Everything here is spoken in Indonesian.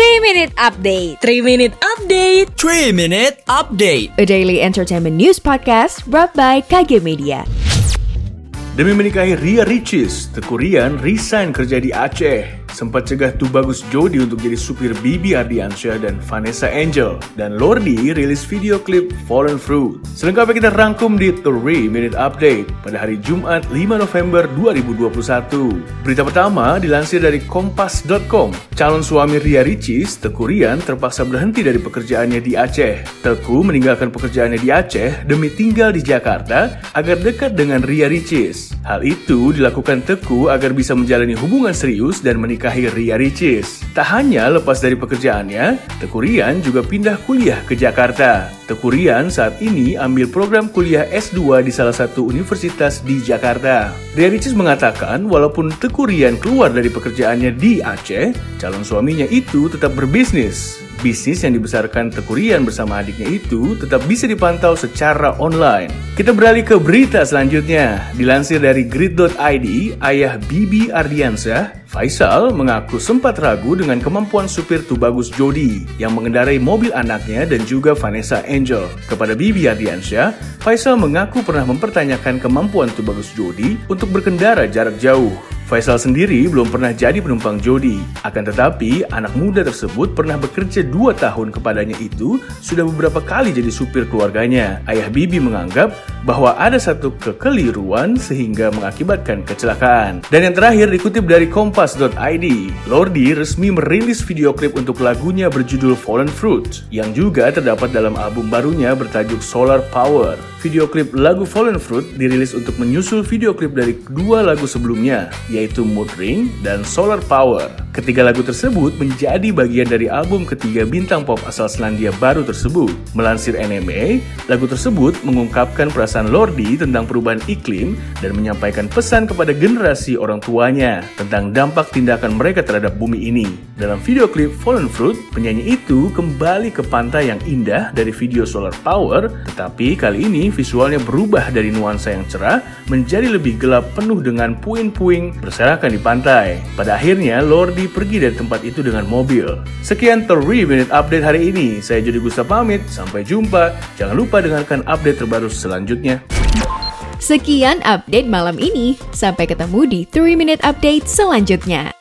3 Minute Update. 3 Minute Update. 3 Minute Update. A daily entertainment news podcast brought by KG Media. Demi menikahi Ria Ricis, Teku Rian resign kerja di Aceh. Sempat cegah Tubagus Jody untuk jadi supir Bibi Ardiansyah dan Vanessa Angel. Dan Lordi rilis video klip Fallen Fruit. Selengkapnya kita rangkum di 3 Minute Update pada hari Jumat 5 November 2021. Berita pertama dilansir dari Kompas.com. Calon suami Ria Ricis, Teku Rian, terpaksa berhenti dari pekerjaannya di Aceh. Teku meninggalkan pekerjaannya di Aceh demi tinggal di Jakarta agar dekat dengan Ria Ricis. Hal itu dilakukan Teku agar bisa menjalani hubungan serius dan menikahi Ria Ricis. Tak hanya lepas dari pekerjaannya, Teku Rian juga pindah kuliah ke Jakarta. Teku Rian saat ini ambil program kuliah S2 di salah satu universitas di Jakarta. Ria Ricis mengatakan walaupun Teku Rian keluar dari pekerjaannya di Aceh, calon suaminya itu tetap berbisnis. Bisnis yang dibesarkan Teku Rian bersama adiknya itu tetap bisa dipantau secara online. Kita beralih ke berita selanjutnya. Dilansir dari grid.id, ayah Bibi Ardiansyah, Faisal mengaku sempat ragu dengan kemampuan supir Tubagus Jody yang mengendarai mobil anaknya dan juga Vanessa Angel. Kepada Bibi Ardiansyah, Faisal mengaku pernah mempertanyakan kemampuan Tubagus Jody untuk berkendara jarak jauh. Faisal sendiri belum pernah jadi penumpang Jody. Akan tetapi, anak muda tersebut pernah bekerja dua tahun kepadanya itu sudah beberapa kali jadi supir keluarganya. Ayah Bibi menganggap bahwa ada satu kekeliruan sehingga mengakibatkan kecelakaan. Dan yang terakhir dikutip dari kompas.id, Lordi resmi merilis video klip untuk lagunya berjudul Fallen Fruit yang juga terdapat dalam album barunya bertajuk Solar Power. Video klip lagu Fallen Fruit dirilis untuk menyusul video klip dari dua lagu sebelumnya, yaitu Mood Ring dan Solar Power. Ketiga lagu tersebut menjadi bagian dari album ketiga bintang pop asal Selandia Baru tersebut. Melansir NME, lagu tersebut mengungkapkan perasaan Lordi tentang perubahan iklim dan menyampaikan pesan kepada generasi orang tuanya tentang dampak tindakan mereka terhadap bumi ini. Dalam video klip Fallen Fruit, penyanyi itu kembali ke pantai yang indah dari video Solar Power, tetapi kali ini visualnya berubah dari nuansa yang cerah menjadi lebih gelap penuh dengan puing-puing berserakan di pantai. Pada akhirnya, Lordi pergi dari tempat itu dengan mobil. Sekian 3 Minute Update hari ini. Saya Jody Gusta pamit. Sampai jumpa. Jangan lupa dengarkan update terbaru selanjutnya. Sekian update malam ini Sampai ketemu di 3 Minute Update selanjutnya